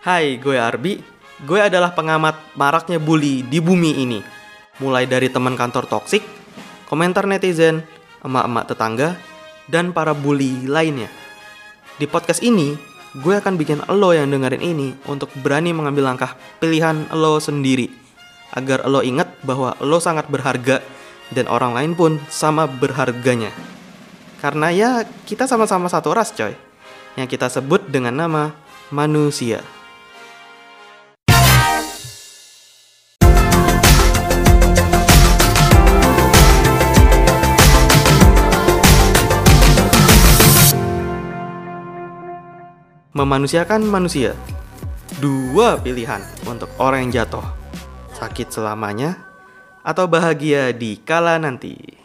Hai, gue Arbi. Gue adalah pengamat maraknya bully di bumi ini. Mulai dari teman kantor toksik, komentar netizen, emak-emak tetangga, dan para bully lainnya. Di podcast ini, gue akan bikin lo yang dengerin ini untuk berani mengambil langkah pilihan lo sendiri. Agar lo ingat bahwa lo sangat berharga dan orang lain pun sama berharganya. Karena ya kita sama-sama satu ras coy. Yang kita sebut dengan nama manusia. Memanusiakan manusia. Dua pilihan untuk orang yang jatuh. Sakit selamanya atau bahagia di kala nanti.